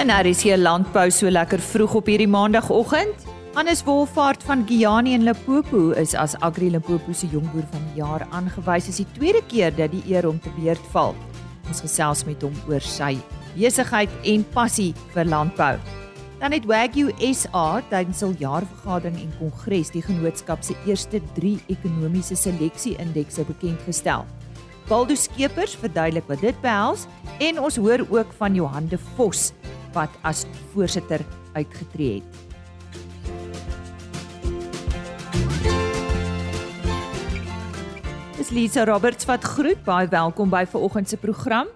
En daar is hier landbou so lekker vroeg op hierdie maandagooggend. Hannes Wolfhard van Giani en Limpopo is as Agri Limpopo se jongboer van die jaar aangewys as die tweede keer dat die eer hom te beurt val. Ons gesels met hom oor sy besigheid en passie vir landbou. Dan het Wagyu SA tydens hul jaarvergadering en kongres die genootskap se eerste 3 ekonomiese seleksie-indekse bekend gestel. Waldo Skeepers verduidelik wat dit behels en ons hoor ook van Johan de Vos wat as voorsitter uitgetree het. Dis Lisa Roberts wat groet. Baie welkom by vanoggend se program.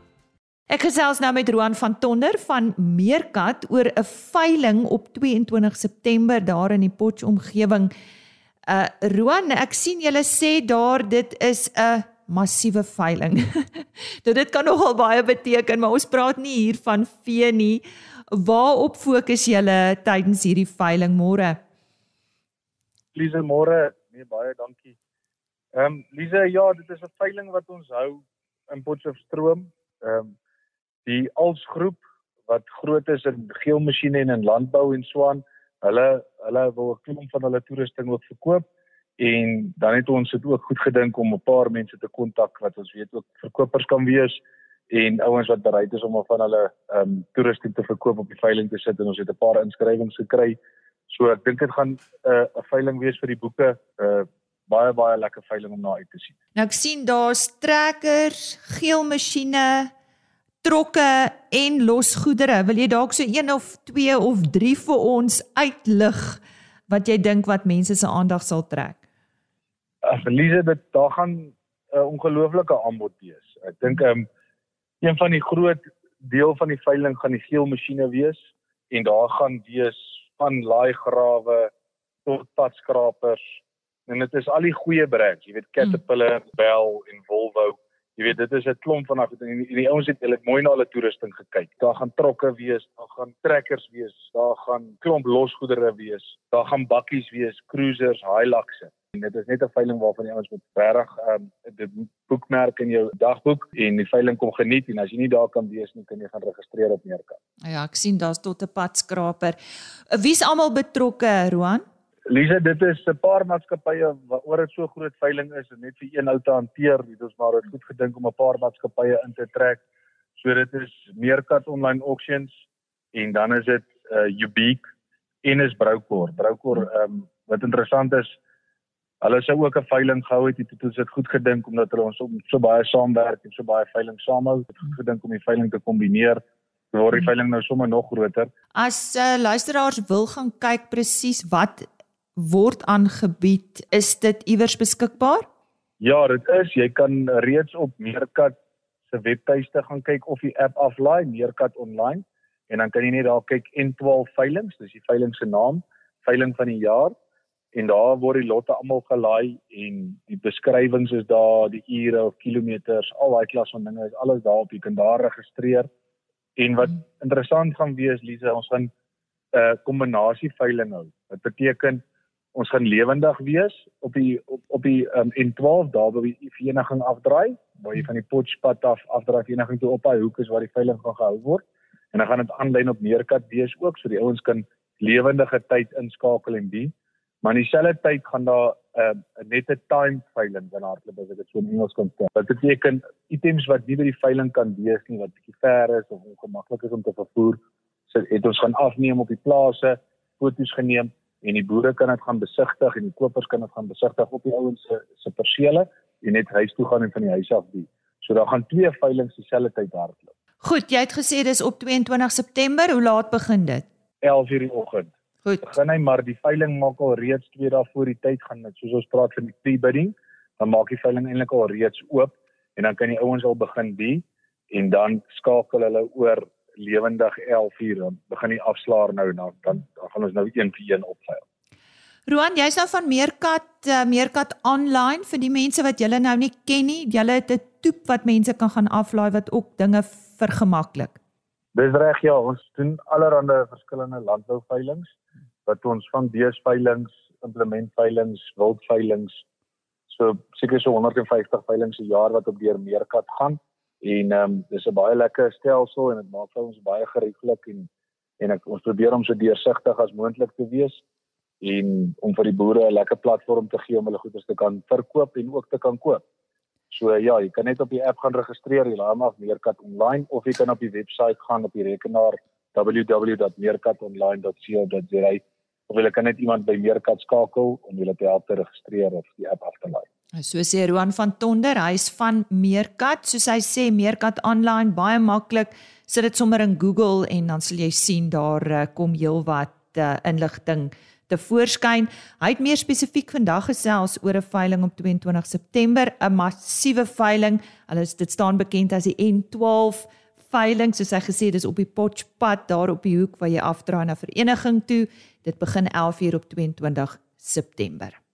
Ek gesels nou met Roan van Tonder van Meerkat oor 'n veiling op 22 September daar in die Potch omgewing. Uh Roan, ek sien julle sê daar dit is 'n massiewe veiling. dit dit kan nogal baie beteken, maar ons praat nie hier van vee nie. Waarop fokus julle tydens hierdie veiling môre? Lise môre, nee baie dankie. Ehm um, Lise, ja, dit is 'n veiling wat ons hou in Potchefstroom. Ehm um, die Alsgroep wat groot is in geelmasjiene en in landbou en swaan, hulle hulle wil 'n klomp van hulle toerusting ook verkoop en dan het ons dit ook goed gedink om 'n paar mense te kontak wat ons weet ook verkopers kan wees en ouens wat bereid is om van hulle ehm um, toerusting te verkoop op die veiling te sit en ons het 'n paar inskrywings gekry. So ek dink dit gaan 'n uh, 'n veiling wees vir die boeke, 'n uh, baie baie lekker veiling om na uit te sien. Nou ek sien daar's trekkers, geelmasjiene, trokke en losgoedere. Wil jy dalk so een of twee of drie vir ons uitlig wat jy dink wat mense se aandag sal trek? Ag Elisabeth, daar gaan 'n uh, ongelooflike aanbod wees. Ek dink um, een van die groot deel van die veiling gaan die geel masjiene wees en daar gaan wees van laaigrawe tot padskrapers en dit is al die goeie brands, jy weet Caterpillar, mm. Bell en Volvo. Jy weet dit is 'n klomp van afdeling en die, die ouens het hulle mooi na hulle toerusting gekyk. Daar gaan trokke wees, daar gaan trekkers wees, daar gaan klomp losgoedere wees, daar gaan bakkies wees, cruisers, Hiluxe. En dit is net 'n veiling waarvan jy ons moet reg ehm um, dit boekmerk in jou dagboek en die veiling kom geniet en as jy nie daar kan wees nie kan jy gaan registreer op Meerkat. Ja, ek sien daar's tot 'n padskraper. Wie's almal betrokke, Roan? Lisa, dit is 'n paar maatskappye waaroor dit so groot veiling is en net vir een ou te hanteer. Dit is maar goed gedink om 'n paar maatskappye in te trek. So dit is Meerkat Online Auctions en dan is dit uh Ubique en is Broukor. Broukor ehm um, wat interessant is, Hulle sou ook 'n veiling gehou het, het ons dit goed gedink omdat hulle ons so baie saamwerk en so baie veiling saamhou. Het goed gedink om die veiling te kombineer. Word die hmm. veiling nou sommer nog groter. As uh, luisteraars wil gaan kyk presies wat word aangebied, is dit iewers beskikbaar? Ja, dit is. Jy kan reeds op Meerkat se webtuiste gaan kyk of die app aflaai, Meerkat online, en dan kan jy net daar kyk N12 veilings, dis die veiling se naam, veiling van die jaar en daar word die lotte almal gelaai en die beskrywings is daar, die ure of kilometers, al daai klas van dinge is alles daarop. Jy kan daar registreer. En wat hmm. interessant gaan wees, Lise, ons gaan 'n uh, kombinasie veiling hou. Dit beteken ons gaan lewendig wees op die op, op die um, N12 daar by die vereniging afdraai, waar jy van die Potchpad af afdraai vereniging toe op daai hoek is waar die veiling gaan gehou word. En dan gaan dit aanlyn op Neerkat wees ook, so die ouens kan lewendige tyd inskakel en dien. Maar in dieselfde tyd gaan daar 'n uh, net 'n time veiling dan hardloop as ek dit so in Engels kan sê. Dit beteken items wat nie by die veiling kan wees nie wat bietjie ver is of ongemaklik is om te vervoer, so het ons gaan afneem op die plase, foto's geneem en die boere kan dit gaan besigtig en die kopers kan dit gaan besigtig op die ouens se se persele en net huis toe gaan en van die huis af die. So daar gaan twee veilings dieselfde tyd hardloop. Goed, jy het gesê dis op 22 September. Hoe laat begin dit? 11:00 in die oggend. Goed. Begin hy maar die veiling maak al reeds twee dae voor die tyd gaan dit soos ons praat van die pre-bidding, dan maak die veiling eintlik al reeds oop en dan kan die ouens al begin die en dan skakel hulle oor lewendig 11 uur dan begin die afslaer nou dan dan, dan gaan ons nou een vir een opveil. Roan, jy's nou van Meerkat uh, Meerkat online vir die mense wat julle nou nie ken nie. Julle het 'n toep wat mense kan gaan aflaai wat ook dinge vergemaklik. Dis reg ja, ons doen allerlei verskillende landbouveilings wat ons van beesveilings, implementveilings, wildveilings so seker so 150 veilings per jaar wat op deur Meerkat gaan en ehm um, dis 'n baie lekker stelsel en dit maak vir ons baie gerieflik en en ek ons probeer om so deursigtig as moontlik te wees en om vir die boere 'n lekker platform te gee om hulle goederes te kan verkoop en ook te kan koop. So ja, jy kan net op die app gaan registreer, jy laai maar Meerkat online of jy kan op die webwerf gaan op die rekenaar www.meerkatonline.co.za of jy kan net iemand by Meerkat skakel om julle te help te registreer of die app af te laai. So sê Roan van Tonder, hy's van Meerkat, soos hy sê Meerkat online baie maklik. Sit dit sommer in Google en dan sal jy sien daar uh, kom heelwat uh, inligting te voorskyn. Hy het meer spesifiek vandag gesels oor 'n veiling op 22 September, 'n massiewe veiling. Hulle is dit staan bekend as die N12 veiling, soos hy gesê dis op die Potchpad daar op die hoek waar jy afdraai na vereniging toe. Dit begin 11:00 op 22 September.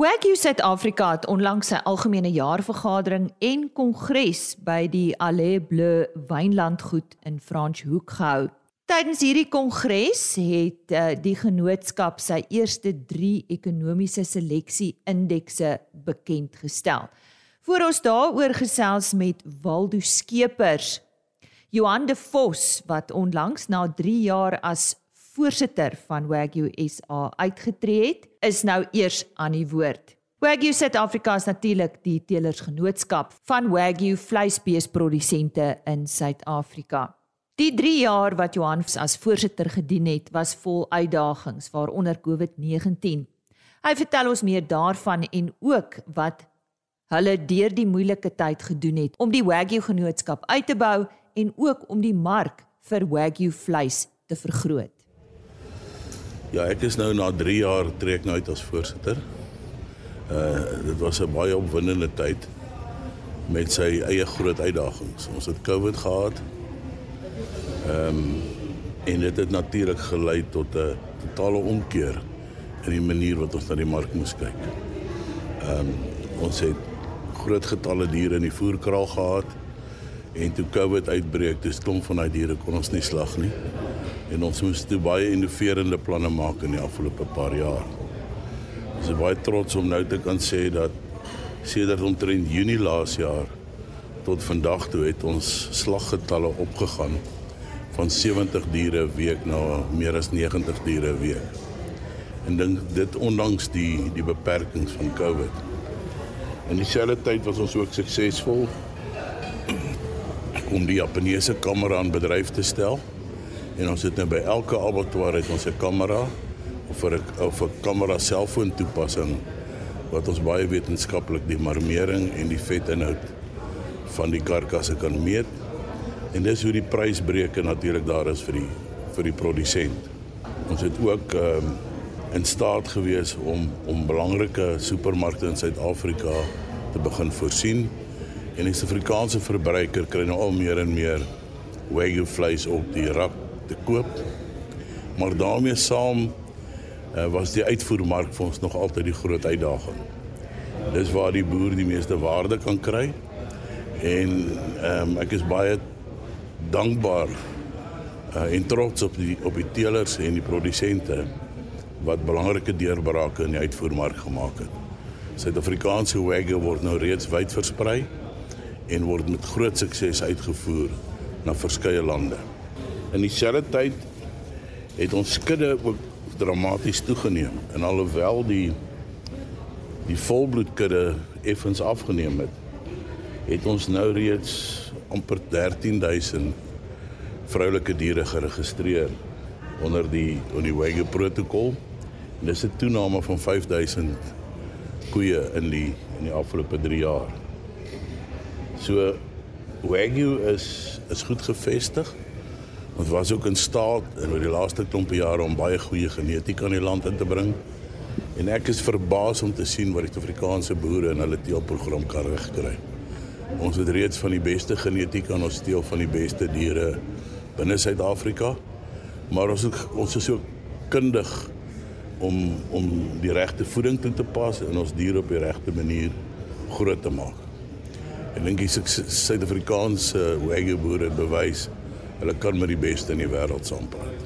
Wagyu Suid-Afrika het onlangs sy algemene jaarvergadering en kongres by die Allée Bleu Wynlandgoed in Franschhoek gehou. Tydens hierdie kongres het uh, die genootskap sy eerste 3 ekonomiese seleksie indekse bekend gestel. Voor ons daaroor gesels met Waldo Skeepers, Johan de Vos wat onlangs na 3 jaar as voorsitter van Wagyu SA uitgetree het, is nou eers aan die woord. Wagyu Suid-Afrika is natuurlik die teelersgenootskap van Wagyu vleisbeesprodusente in Suid-Afrika. Die 3 jaar wat Johan as voorsitter gedien het, was vol uitdagings, waaronder COVID-19. Hy vertel ons meer daarvan en ook wat hulle deur die moeilike tyd gedoen het om die Wagyu genootskap uit te bou en ook om die mark vir Wagyu vleis te vergroot. Ja, ek is nou na 3 jaar trek nou uit as voorsitter. Uh dit was 'n baie opwindende tyd met sy eie groot uitdagings. Ons het COVID gehad, Ehm um, en dit het natuurlik gelei tot 'n totale omkeer in die manier wat ons na die mark moes kyk. Ehm um, ons het groot getalle diere in die voerkraal gehad en toe COVID uitbreek, dis klomp van daai diere kon ons nie slag nie. En ons moes toe baie innoverende planne maak in die afgelope paar jaar. Ons is baie trots om nou te kan sê dat sedert omtrent Junie laas jaar tot vandag toe het ons slaggetalle opgegaan van 70 diere 'n week na meer as 90 diere 'n week. En dink dit ondanks die die beperkings van COVID. In dieselfde tyd was ons ook suksesvol om die Japaneese kamera aan bedryf te stel. En ons het nou by elke abattoir het ons 'n kamera of vir 'n of 'n kamera selfoon toepassing wat ons baie wetenskaplik die marmering en die vetinhoud van die karkasse kan meet En dis hoe die prysbreuke natuurlik daar is vir die vir die produsent. Ons het ook ehm um, in staat gewees om om belangrike supermarkte in Suid-Afrika te begin voorsien en die Suid-Afrikaanse verbruiker kry nou al meer en meer wagyu vleis op die rak te koop. Maar daarmee saam uh, was die uitvoermark vir ons nog altyd die groot uitdaging. Dis waar die boer die meeste waarde kan kry. En ehm um, ek is baie dankbaar uh, en trots op die op die teelers en die produsente wat belangrike deurbrake in die uitvoermark gemaak het. Suid-Afrikaanse wagyu word nou reeds wyd versprei en word met groot sukses uitgevoer na verskeie lande. In dieselfde tyd het ons skudde ook dramaties toegeneem en alhoewel die die volbloedkudde effens afgeneem het, het ons nou reeds amper 13000 vroulike diere geregistreer onder die Oniwege protokol. En dis 'n toename van 5000 koeie in die in die afgelope 3 jaar. So Wagyu is is goed gevestig. Ons was ook in staat in oor die laaste klompe jare om baie goeie genetika in die land in te bring. En ek is verbaas om te sien wat die Afrikaanse boere in hulle teelprogram kan regkry. Ons het reeds van die beste genetiek aan ons steel van die beste diere binne Suid-Afrika. Maar ons ook, ons is ook kundig om om die regte voeding toe te pas en ons diere op die regte manier groot te maak. En dink ek Suid-Afrikaanse wagyu boere bewys hulle kan met die beste in die wêreld saampraat.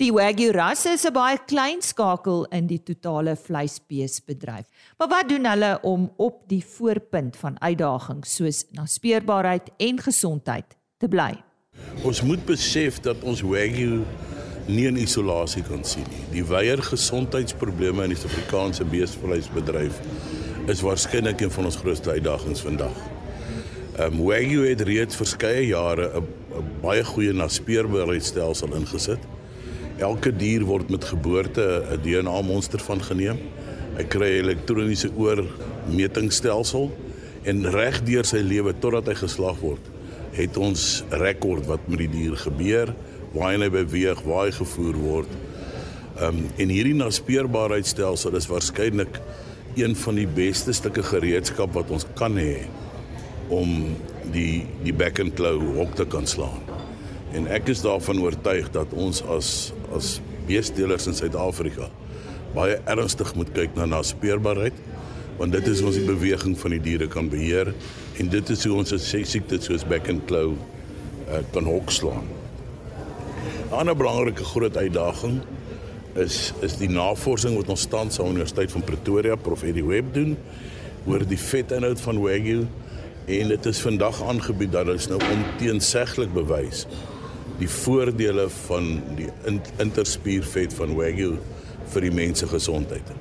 Die Wagyu ras is 'n baie klein skakel in die totale vleisbeesbedryf. Maar wat doen hulle om op die voorpunt van uitdagings soos naspeurbaarheid en gesondheid te bly? Ons moet besef dat ons wagyu nie in isolasie kan sien nie. Die weier gesondheidsprobleme in die Suid-Afrikaanse beestevleisbedryf is waarskynlik een van ons grootste uitdagings vandag. Ehm um, Wagyu het reeds verskeie jare 'n baie goeie naspeurbaarheidstelsel ingesit. Elke dier word met geboorte 'n DNA monster van geneem. Hy kry 'n elektroniese oormetingsstelsel en reg deur sy lewe totdat hy geslag word, het ons rekord wat met die dier gebeur, waar hy beweeg, waar hy gevoer word. Ehm um, en hierdie naspeurbaarheidstelsel is waarskynlik een van die beste stukke gereedskap wat ons kan hê om die die back and claw hok te kan slaan. En ek is daarvan oortuig dat ons as as beestelers in Suid-Afrika baie ernstig moet kyk na naspeurbaarheid want dit is ons die beweging van die diere kan beheer en dit is hoe ons se siektes soos back and claw uh, kan hok slaan. 'n Ander belangrike groot uitdaging is is die navorsing wat ons tans aan Universiteit van Pretoria Prof Eddie Webb doen oor die vetinhoud van wagyu en dit is vandag aangebied dat dit nou onteenseglik bewys die voordele van die interspiervet van wagyu vir die mense gesondheid.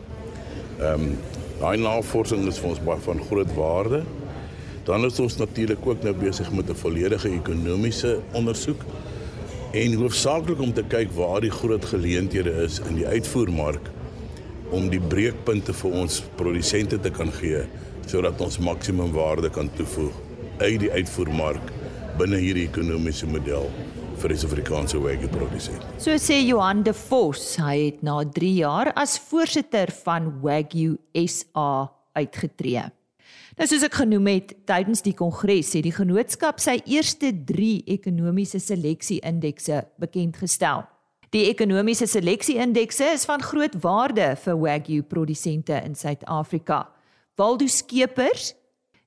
Ehm um, daai navorsing is vir ons baie van groot waarde. Dan is ons natuurlik ook nou besig met 'n volledige ekonomiese ondersoek en hoofsaaklik om te kyk waar die groot geleenthede is in die uitvoermark om die breekpunte vir ons produsente te kan gee sodat ons maksimum waarde kan toevoeg uit die uitvoermark binne hierdie ekonomiese model vir die Suid-Afrikaanse wagyu-produsent. So sê Johan de Vos, hy het na 3 jaar as voorsitter van Wagyu SA uitgetree. Nou soos ek genoem het tydens die kongres het die genootskap sy eerste 3 ekonomiese seleksie-indekse bekend gestel. Die ekonomiese seleksie-indekse is van groot waarde vir Wagyu produsente in Suid-Afrika. Waldo Skeepers,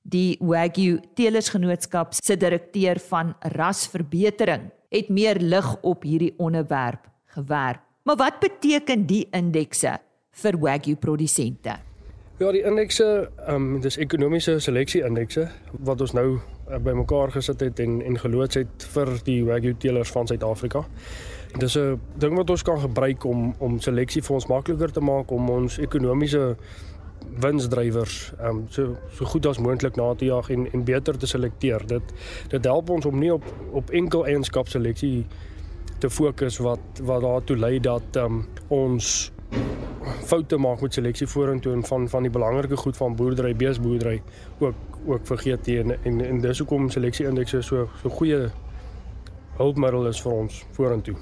die Wagyu Telersgenootskap se direkteur van rasverbetering, het meer lig op hierdie onderwerp gewerp. Maar wat beteken die indekse vir Wagyu produsente? Ja, die indekse, ehm um, dis ekonomiese seleksie indekse wat ons nou uh, bymekaar gesit het en en geloods het vir die wagyu teelers van Suid-Afrika. Dis 'n ding wat ons kan gebruik om om seleksie vir ons makliker te maak om ons ekonomiese winsdrywers ehm um, so so goed as moontlik na te jaag en en beter te selekteer. Dit dit help ons om nie op op enkel eienskapseleksie te fokus wat wat daartoe lei dat ehm um, ons foute maak met seleksie vorentoe en van van die belangrike goed van boerdery, beesboerdery ook ook vergeet en en, en dis hoekom seleksie indekse so so goeie hulpmiddel is vir ons vorentoe.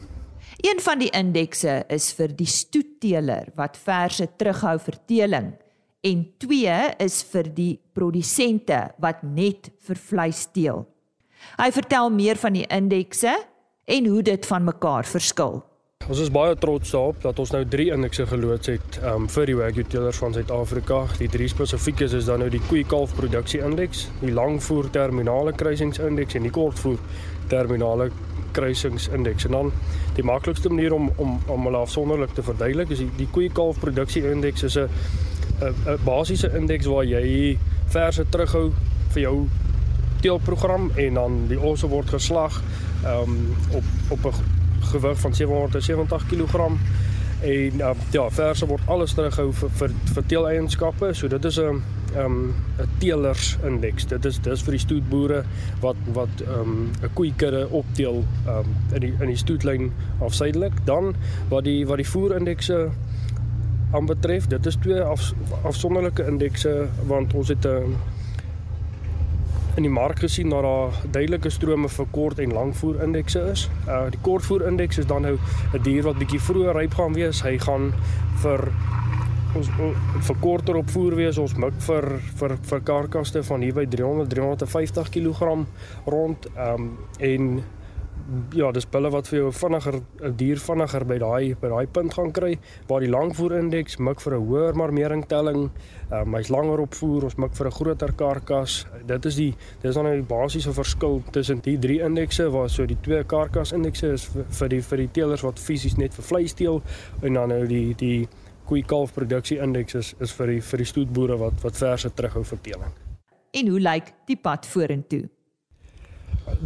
Een van die indekse is vir die stoetteler wat verse terughou vir teeling en 2 is vir die produsente wat net vir vleis teel. Hy vertel meer van die indekse en hoe dit van mekaar verskil. Ons is baie trots daarop dat ons nou 3 indekse geloods het um, vir die wagyu teelers van Suid-Afrika. Die drie spesifiek is, dan nou die koei kalf produksie indeks, die langvoer terminale kruisingsindeks en die kortvoer terminale kruisingsindeks. En dan die maklikste manier om om om hulle afsonderlik te verduidelik is die, die koei kalf produksie indeks is 'n 'n basiese indeks waar jy verse terughou vir jou teelprogram en dan die osse word geslag um, op op 'n gewig van 770 kg en uh, ja, verse word alles terughou vir vir, vir teeleienskappe. So dit is 'n um 'n teelers indeks. Dit is dis vir die stoetboere wat wat um 'n koeikudde opteel um in die in die stoetlyn afsuidelik. Dan wat die wat die voerindekse aanbetref, dit is twee af, afsonderlike indekse want ons het 'n in die mark gesien dat daar duidelike strome vir kort en langvoer indekse is. Uh die kortvoer indeks is dan nou 'n dier wat bietjie vroeër ryp gaan wees. Hy gaan vir ons vir korter opvoer wees. Ons mik vir vir vir karkaste van hier by 300 350 kg rond. Um en ja, dis bulle wat vir jou vinniger 'n dier vinniger by daai by daai punt gaan kry waar die langvoer indeks mik vir 'n hoër marmering telling. Ehm um, hy's langer opvoer, ons mik vir 'n groter karkas. Dit is die dis dan nou die basiese verskil tussen die drie indekse waar so die twee karkas indekse is vir, vir die vir die teelers wat fisies net vir vleis teel en dan nou die die koei kalf produksie indeks is is vir die vir die stoetboere wat wat verse terughou vir teeling. En hoe lyk die pad vorentoe?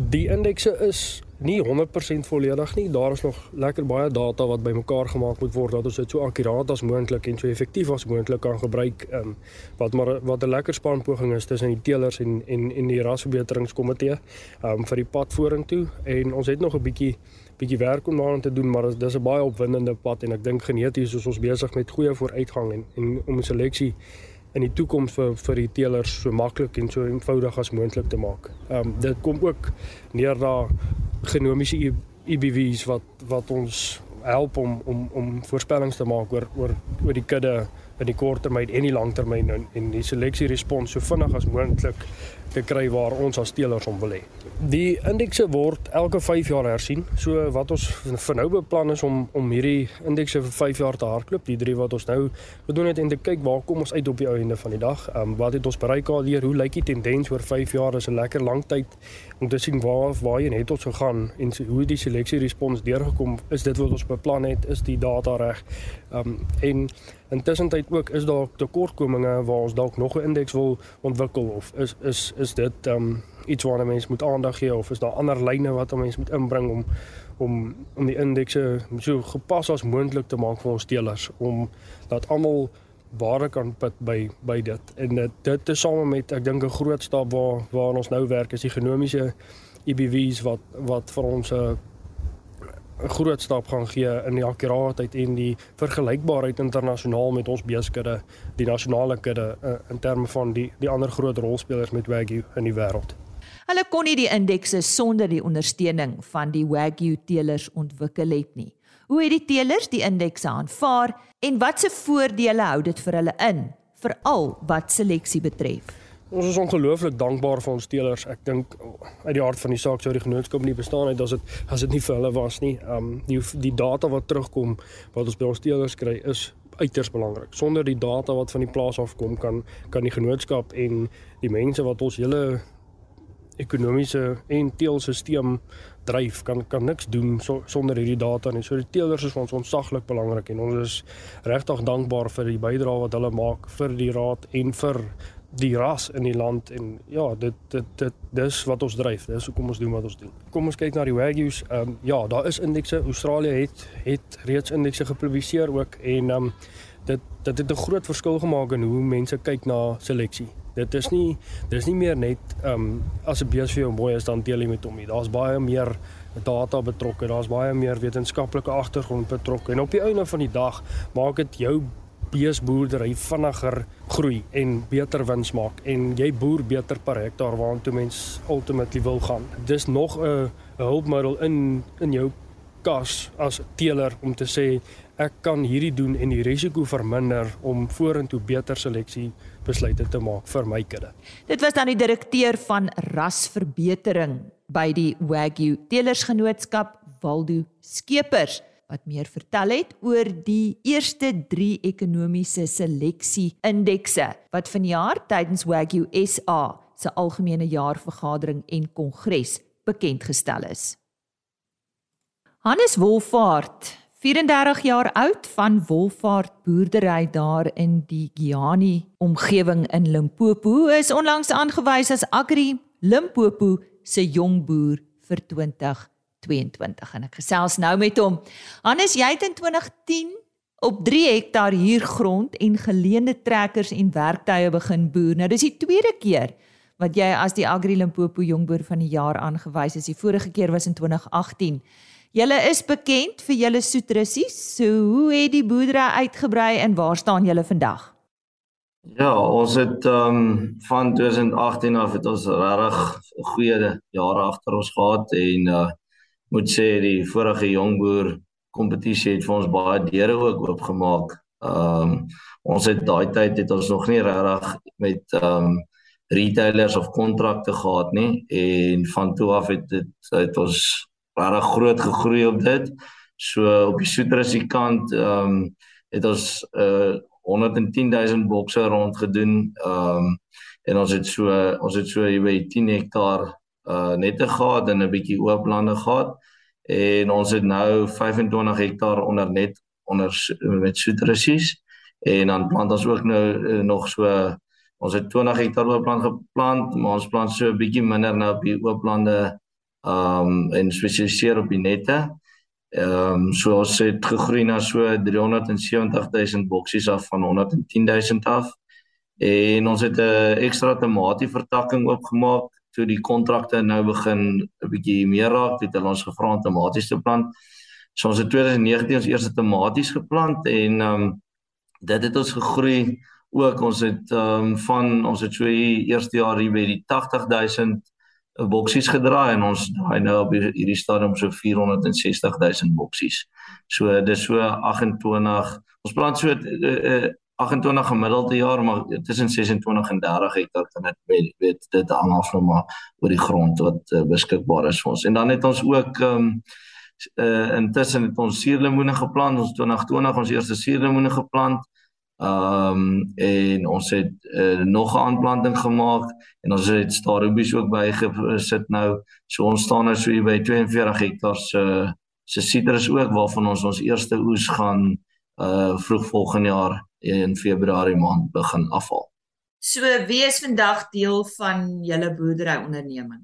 Die indekse is nie 100% volledig nie. Daar is nog lekker baie data wat bymekaar gemaak moet word dat ons dit so akkuraat as moontlik en so effektief as moontlik kan gebruik. Ehm wat maar wat 'n lekker span poging is tussen die teelers en en en die rasverbeteringskomitee ehm um, vir die pad vorentoe en ons het nog 'n bietjie bietjie werk om daaraan te doen, maar dis 'n baie opwindende pad en ek dink geneties is ons besig met goeie vooruitgang en en om seleksie in die toekoms vir vir die teelers so maklik en so eenvoudig as moontlik te maak. Ehm um, dit kom ook neer na genomiese IBV's wat wat ons help om om om voorspellings te maak oor oor oor die kudde in die kort termyn en die lang termyn en, en die seleksie respons so vinnig as moontlik te kry waar ons as teelers om wil hê. Die indekse word elke 5 jaar hersien. So wat ons vir nou beplan is om om hierdie indekse vir 5 jaar te hardloop, die drie wat ons nou gedoen het en te kyk waar kom ons uit op die einde van die dag. Ehm um, wat het ons bereik al hier? Hoe lyk die tendens oor 5 jaar? Dis 'n lekker lang tyd om te sien waar waarheen het ons gegaan en hoe die seleksie respons deurgekom. Is dit wat ons beplan het? Is die data reg? Ehm um, en intussen tyd ook is daar tekortkominge waar ons dalk nog 'n indeks wil ontwikkel of is is is dit ehm um, iets waarna mense moet aandag gee of is daar ander lyne wat 'n mens moet inbring om om om die indekse so gepas as moontlik te maak vir ons teelers om dat almal ware kan put by by dit. En dit dit is saam met ek dink 'n groot stap waar waar ons nou werk is die genomiese EBV's wat wat vir ons 'n 'n groot stap gaan gee in die akkuraatheid en die vergelykbaarheid internasionaal met ons beeskudde, die nasionale kudde uh, in terme van die die ander groot rolspelers met Wagyu in die wêreld. Hulle kon nie die indekse sonder die ondersteuning van die Wagyu teelers ontwikkel het nie. Hoe het die teelers die indekse aanvaar en watse voordele hou dit vir hulle in, veral wat seleksie betref? Ons is ongelooflik dankbaar vir ons teelers. Ek dink uit die hart van die saak sou die genootskap nie bestaan het as dit as dit nie vir hulle was nie. Um die die data wat terugkom wat ons by ons teelers kry is uiters belangrik. Sonder die data wat van die plaas af kom kan kan die genootskap en die mense wat ons hele ekonomiese en teelstelsel dryf kan kan niks doen so, sonder hierdie data nie. So die teelers is vir ons ontsaglik belangrik en ons is regtig dankbaar vir die bydrae wat hulle maak vir die raad en vir die ras in die land en ja, dit dit dit dis wat ons dryf. Dis hoekom ons doen wat ons doen. Kom ons kyk na die Wagyus. Ehm um, ja, daar is indekse. Australië het het reeds indekse gepubliseer ook en ehm um, dit dit het 'n groot verskil gemaak in hoe mense kyk na seleksie. Dit is nie dis nie meer net ehm um, as 'n bees vir jou mooi is dan deel jy met hom nie. Daar's baie meer data betrokke. Daar's baie meer wetenskaplike agtergrond betrokke. En op die einde van die dag maak dit jou beesboerdery vinniger groei en beter wins maak en jy boer beter per hektaar waartoe mens ultimately wil gaan. Dis nog 'n hulpmiddel in in jou kas as teeler om te sê ek kan hierdie doen en die risiko verminder om vorentoe beter seleksie besluite te maak vir my kudde. Dit was dan die direkteur van rasverbetering by die Wagyu Teelersgenootskap Waldo Skeepers wat meer vertel het oor die eerste 3 ekonomiese seleksie indekse wat vanjaar tydens Wagyu SA se algemene jaarvergadering en kongres bekend gestel is. Hannes Wolfaart, 34 jaar oud van Wolfaart boerdery daar in die Giani omgewing in Limpopo, is onlangs aangewys as Agri Limpopo se jong boer vir 20 2022 en ek gesels nou met hom. Hannes, jy het in 2010 op 3 hektaar huurgrond en geleende trekkers en werktuie begin boer. Nou dis die tweede keer wat jy as die Agri Limpopo jongboer van die jaar aangewys is. Die vorige keer was in 2018. Julle is bekend vir julle soetrussies. So hoe het die boerdery uitgebrei en waar staan julle vandag? Ja, ons het ehm um, van 2018 af het ons regtig goeie jare agter ons gehad en uh moet sê die vorige jongboer kompetisie het vir ons baie deure ook oopgemaak. Ehm um, ons het daai tyd het ons nog nie regtig met ehm um, retailers of kontrakte gehad nie en van toe af het dit het ons baie groot gegroei op dit. So op die soetrusie kant ehm um, het ons uh 110 000 bokse rond gedoen. Ehm um, en ons het so ons het so jy weet 10 hektaar uh nette gehad en 'n bietjie oop lande gehad en ons het nou 25 hektaar onder net onder met soetrussies en dan plant ons ook nou uh, nog so ons het 20 hektaar oop land geplant maar ons plant so 'n bietjie minder nou op die oop lande um, en spesialiseer op die nette. Ehm um, so ons het gegroei na so 370 000 boksies af van 110 000 af. En ons het 'n ekstra tomatie vertakking oopgemaak toe die kontrakte nou begin 'n bietjie meer raak, het hulle ons gevra om tomaties te plant. So ons het 2019 ons eerste tomaties geplant en ehm um, dit het ons gegroei ook ons het ehm um, van ons het so hier eerste jaar hier by die 80000 boksies gedraai en ons daai nou op hierdie stadium so 460000 boksies. So dis so 28 ons plant so uh, uh, 28 gemiddeld per jaar maar tussen 26 en 30 hektar kan dit weet, weet dit hang af van maar oor die grond wat uh, beskikbaar is vir ons. En dan het ons ook ehm um, uh, intussen het ons suurlemoene geplant. Ons 2020 ons eerste suurlemoene geplant. Ehm um, en ons het uh, nog 'n aanplanting gemaak en ons het starubies ook bygesit nou. So ons staan nou so hier by 42 hektar se se sitrus ook waarvan ons ons eerste oes gaan uh vroeg volgende jaar in Februarie maand begin afhaal. So wie is vandag deel van julle boerdery onderneming?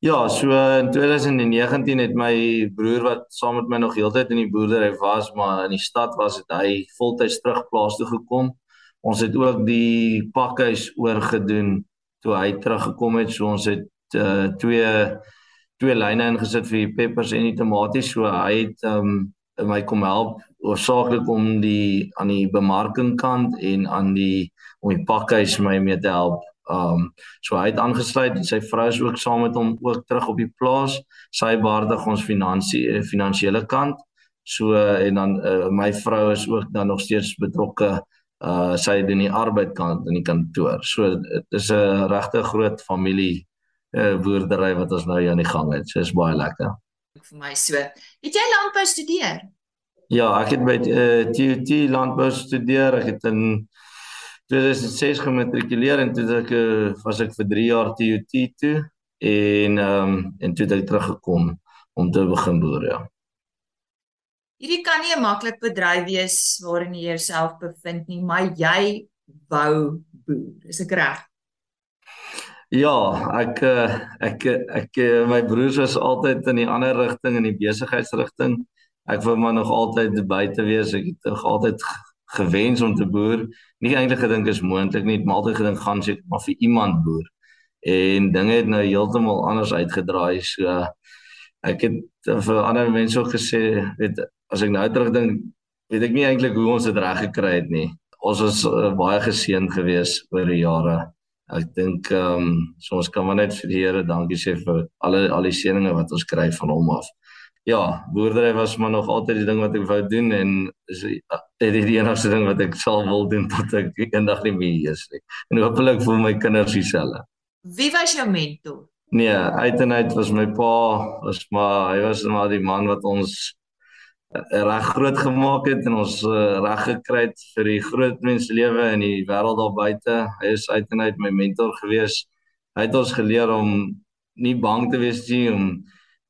Ja, so in 2019 het my broer wat saam met my nog heeltyd in die boerdery was, maar in die stad was dit hy voltyds terug plaas toe gekom. Ons het ook die pakhuis oorgedoen toe hy teruggekom het. So ons het uh, twee twee lyne ingesit vir die peppers en die tomaties. So hy het um, my kom help oorsaaklik om die aan die bemarking kant en aan die om die pakhuis my mee te help. Um so hy het aangesluit en sy vrou is ook saam met hom ook terug op die plaas. Sy beheerdig ons finansie eh, finansiële kant. So en dan uh, my vrou is ook dan nog steeds betrokke uh sy doen die arbeidkant in die kantoor. So dit is 'n regte groot familie uh boerdery wat ons nou hier aan die gang het. So is baie lekker. Vir my so. Het jy landbou studeer? Ja, ek het by uh, TUT landbou studeer. Ek het in 2006 gematrikuleer en toe ek uh, was ek vir 3 jaar TUT toe en ehm um, en toe het ek teruggekom om te begin boer, ja. Hierdie kan nie 'n maklik bedryf wees waarin jy jouself bevind nie, maar jy wou boer. Is ek reg? Ja, ek eh, ek ek, ek my broers was altyd in die ander rigting in die besigheidsrigting ek wou maar nog altyd buite wees. Ek het nog altyd gewens om te boer. Nie eintlik gedink is moontlik nie, maar altyd gedink gaan seker maar vir iemand boer. En dinge het nou heeltemal anders uitgedraai. So ek het vir ander mense ook gesê, weet as ek nou terugdink, weet ek nie eintlik hoe ons dit reg gekry het nie. Ons was uh, baie geseën geweest oor die jare. Ek dink ehm um, so ons kan maar net vir die Here dankie sê vir alle al die seëninge wat ons kry van hom af ja, boerdery was maar nog altyd die ding wat ek wou doen en is dit die enigste ding wat ek sal wil doen tot ek eendag nie meer is nie. En hopelik vir my kinders dieselfde. Wie was jou mentor? Nee, uit en uit was my pa, was maar hy was maar die man wat ons eh, reg groot gemaak het en ons uh, reg gekry het vir die groot menslewe in die wêreld daar buite. Hy is uit en uit my mentor gewees. Hy het ons geleer om nie bang te wees nie om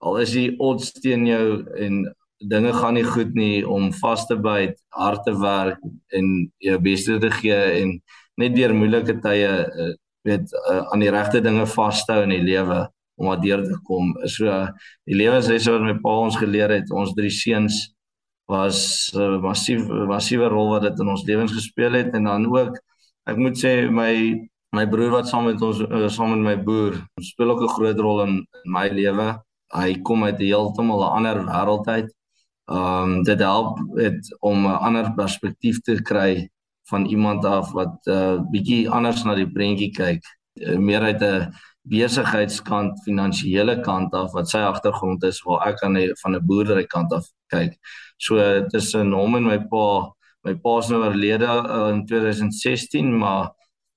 al is die odds teen jou en dinge gaan nie goed nie om vas te byt, hard te werk en jou bes te gee en net deur moeilike tye uh, weet uh, aan die regte dinge vashou in die lewe om wat deur te kom. So uh, die lewenslesse wat my pa ons geleer het, ons drie seuns was 'n uh, massief massiewe rol wat dit in ons lewens gespeel het en dan ook ek moet sê my my broer wat saam met ons uh, saam met my boer speel ook 'n groot rol in, in my lewe hy kom uit heeltemal 'n ander wêreld uit. Um, dit help dit om 'n ander perspektief te kry van iemand af wat 'n uh, bietjie anders na die prentjie kyk, uh, meer uit 'n besigheidskant, finansiële kant af wat sy agtergrond is waar ek aan die van 'n boerdery kant af kyk. So tussen hom en my pa, my pa is nou oorlede uh, in 2016, maar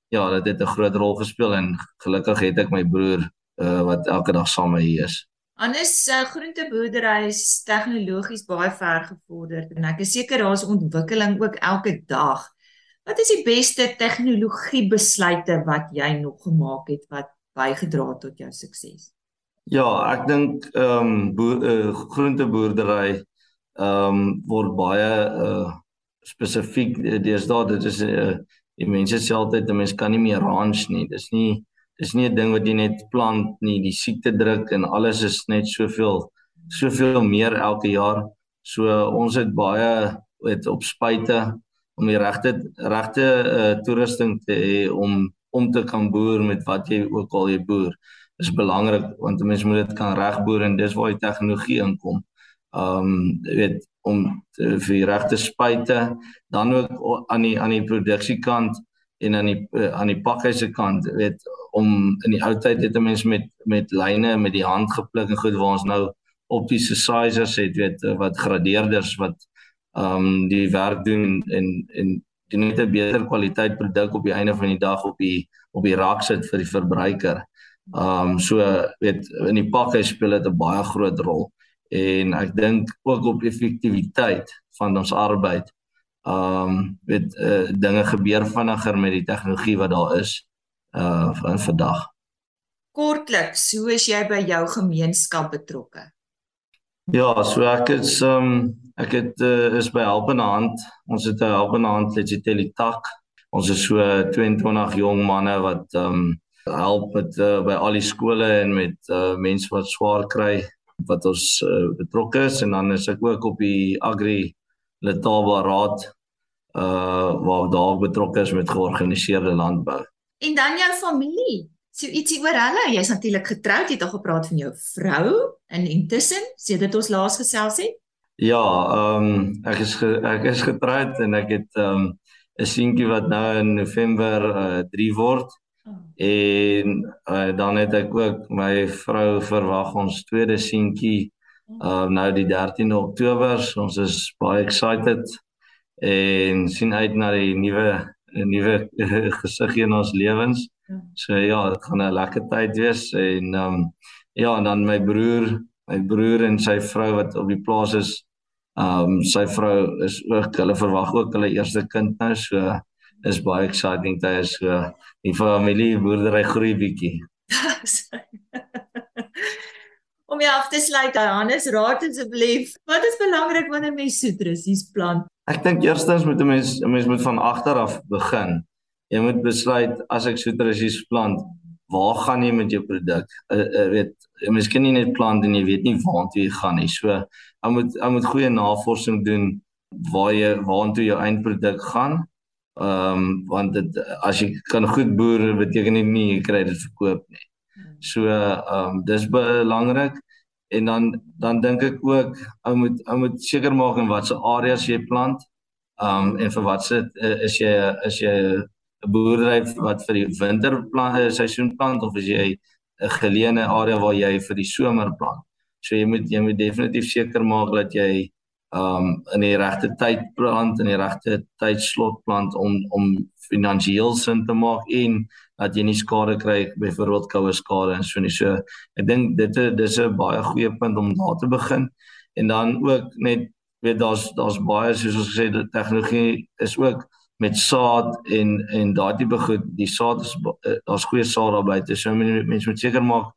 ja, dit het 'n groot rol gespeel en gelukkig het ek my broer uh, wat elke dag saam met my is. Anders uh, groenteboerdery is tegnologies baie ver gevorderd en ek is seker daar's ontwikkeling ook elke dag. Wat is die beste tegnologie besluite wat jy nog gemaak het wat bygedra het tot jou sukses? Ja, ek dink ehm um, uh, groenteboerdery ehm um, word baie uh spesifiek deesdae dit is uh, die mense sê altyd 'n mens kan nie meer ranch nie. Dis nie dis nie 'n ding wat jy net plant nie, die siekte druk en alles is net soveel soveel meer elke jaar. So ons het baie het op spuite om die regte regte uh, toerusting te hê om om te kan boer met wat jy ook al jy boer is belangrik want 'n mens moet dit kan regboer en dis waar die tegnologie inkom. Um jy weet om te, vir regte spuite dan ook aan die aan die produksiekant en aan die uh, aan die pakhuise kant weet om in die ou tyd het 'n mens met met lyne met die hand gepluk en goed waar ons nou optiese sizers het weet wat gradeerders wat um die werk doen en en die net 'n beter kwaliteit produk op die einde van die dag op die op die rak sit vir die verbruiker. Um so weet in die pakhuis speel dit 'n baie groot rol en ek dink ook op effektiwiteit van ons arbeid. Um weet uh, dinge gebeur vinniger met die tegnologie wat daar is uh van vandag. Kortliks, hoe is jy by jou gemeenskap betrokke? Ja, so ek is um ek het uh, is by Helpende Hand. Ons het 'n Helpende Hand Legitelitak. Ons is so 22 jong manne wat um help met uh, by al die skole en met uh, mense wat swaar kry wat ons uh, betrokke is en dan is ek ook op die Agri Letaba Raad uh waar daar betrokke is met georganiseerde landbou. En dan jou familie. So ietsie oor hulle. Jy's natuurlik getroud. Jy het al gepraat van jou vrou en intussen, sedert ons laas gesels het. Ja, ehm um, ek is ge, ek is getroud en ek het ehm um, 'n seentjie wat nou in November uh, 3 word. Oh. En uh, dan het ek ook my vrou verwag ons tweede seentjie uh, nou die 13de Oktober. Ons is baie excited en sien uit na die nuwe 'n nuwe gesig in ons lewens. Ja. So ja, dit gaan 'n lekker tyd wees en ehm um, ja, en dan my broer, my broer en sy vrou wat op die plaas is. Ehm um, sy vrou is ook hulle verwag ook hulle eerste kind nou, so is baie exciting is so die familie boerdery groei bietjie. Om jy af te sluit, Johannes, raad asseblief, wat is belangrik wanneer mens soetrusies plant? Ek dink eerstens moet 'n mens 'n mens moet van agter af begin. Jy moet besluit as ek soetrusies plant, waar gaan jy met jou produk? Uh, uh, weet, jy miskien nie net plant en jy weet nie waartoe jy gaan nie. So, jy moet jy moet goeie navorsing doen waar jy waartoe jou eindproduk gaan. Ehm um, want dit as jy kan goed boer beteken nie, nie jy kry dit verkoop nie. So ehm um, dis belangrik en dan dan dink ek ook ou moet ou moet seker maak in watter areas jy plant. Um en vir wat se uh, is jy is jy 'n boerdery wat vir die winter plant uh, seisoen plant of is jy 'n geleene area waar jy vir die somer plant. So jy moet jy moet definitief seker maak dat jy um in die regte tyd plant in die regte tydslot plant om om finansiëel sin te maak en dat jy nie skade kry byvoorbeeld koue skade en so nie. So ek dink dit is dis 'n baie goeie punt om daar te begin. En dan ook net weet daar's daar's baie soos ons gesê die tegnologie is ook met saad en en daai tipe goed. Die saad is eh, daar's goeie saad daar buite. So mense moet seker maak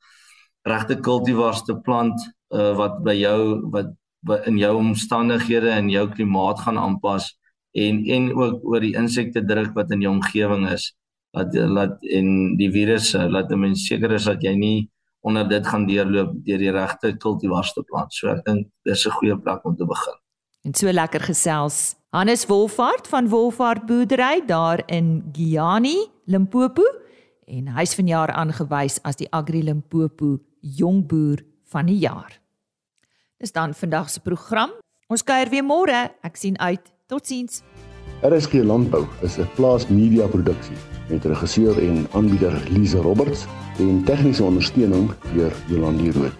regte kultivars te plant uh, wat by jou wat, wat in jou omstandighede en jou klimaat gaan aanpas en en ook oor die insekte druk wat in jou omgewing is dat laat en die virusse laat 'n mens seker is dat jy nie onder dit gaan deurloop deur die regte kultivars te plant. So ek dink dis 'n goeie plek om te begin. En so lekker gesels. Hannes Wolfhard van Wolfhard Boerdery daar in Giani, Limpopo en hy's vanjaar aangewys as die Agri Limpopo jongboer van die jaar. Dis dan vandag se program. Ons kuier weer môre. Ek sien uit. Totsiens. RSG Landbou is 'n plaas media produksie met regisseur en aanbieder Lize Roberts en tegniese ondersteuning deur Jolande Rooi.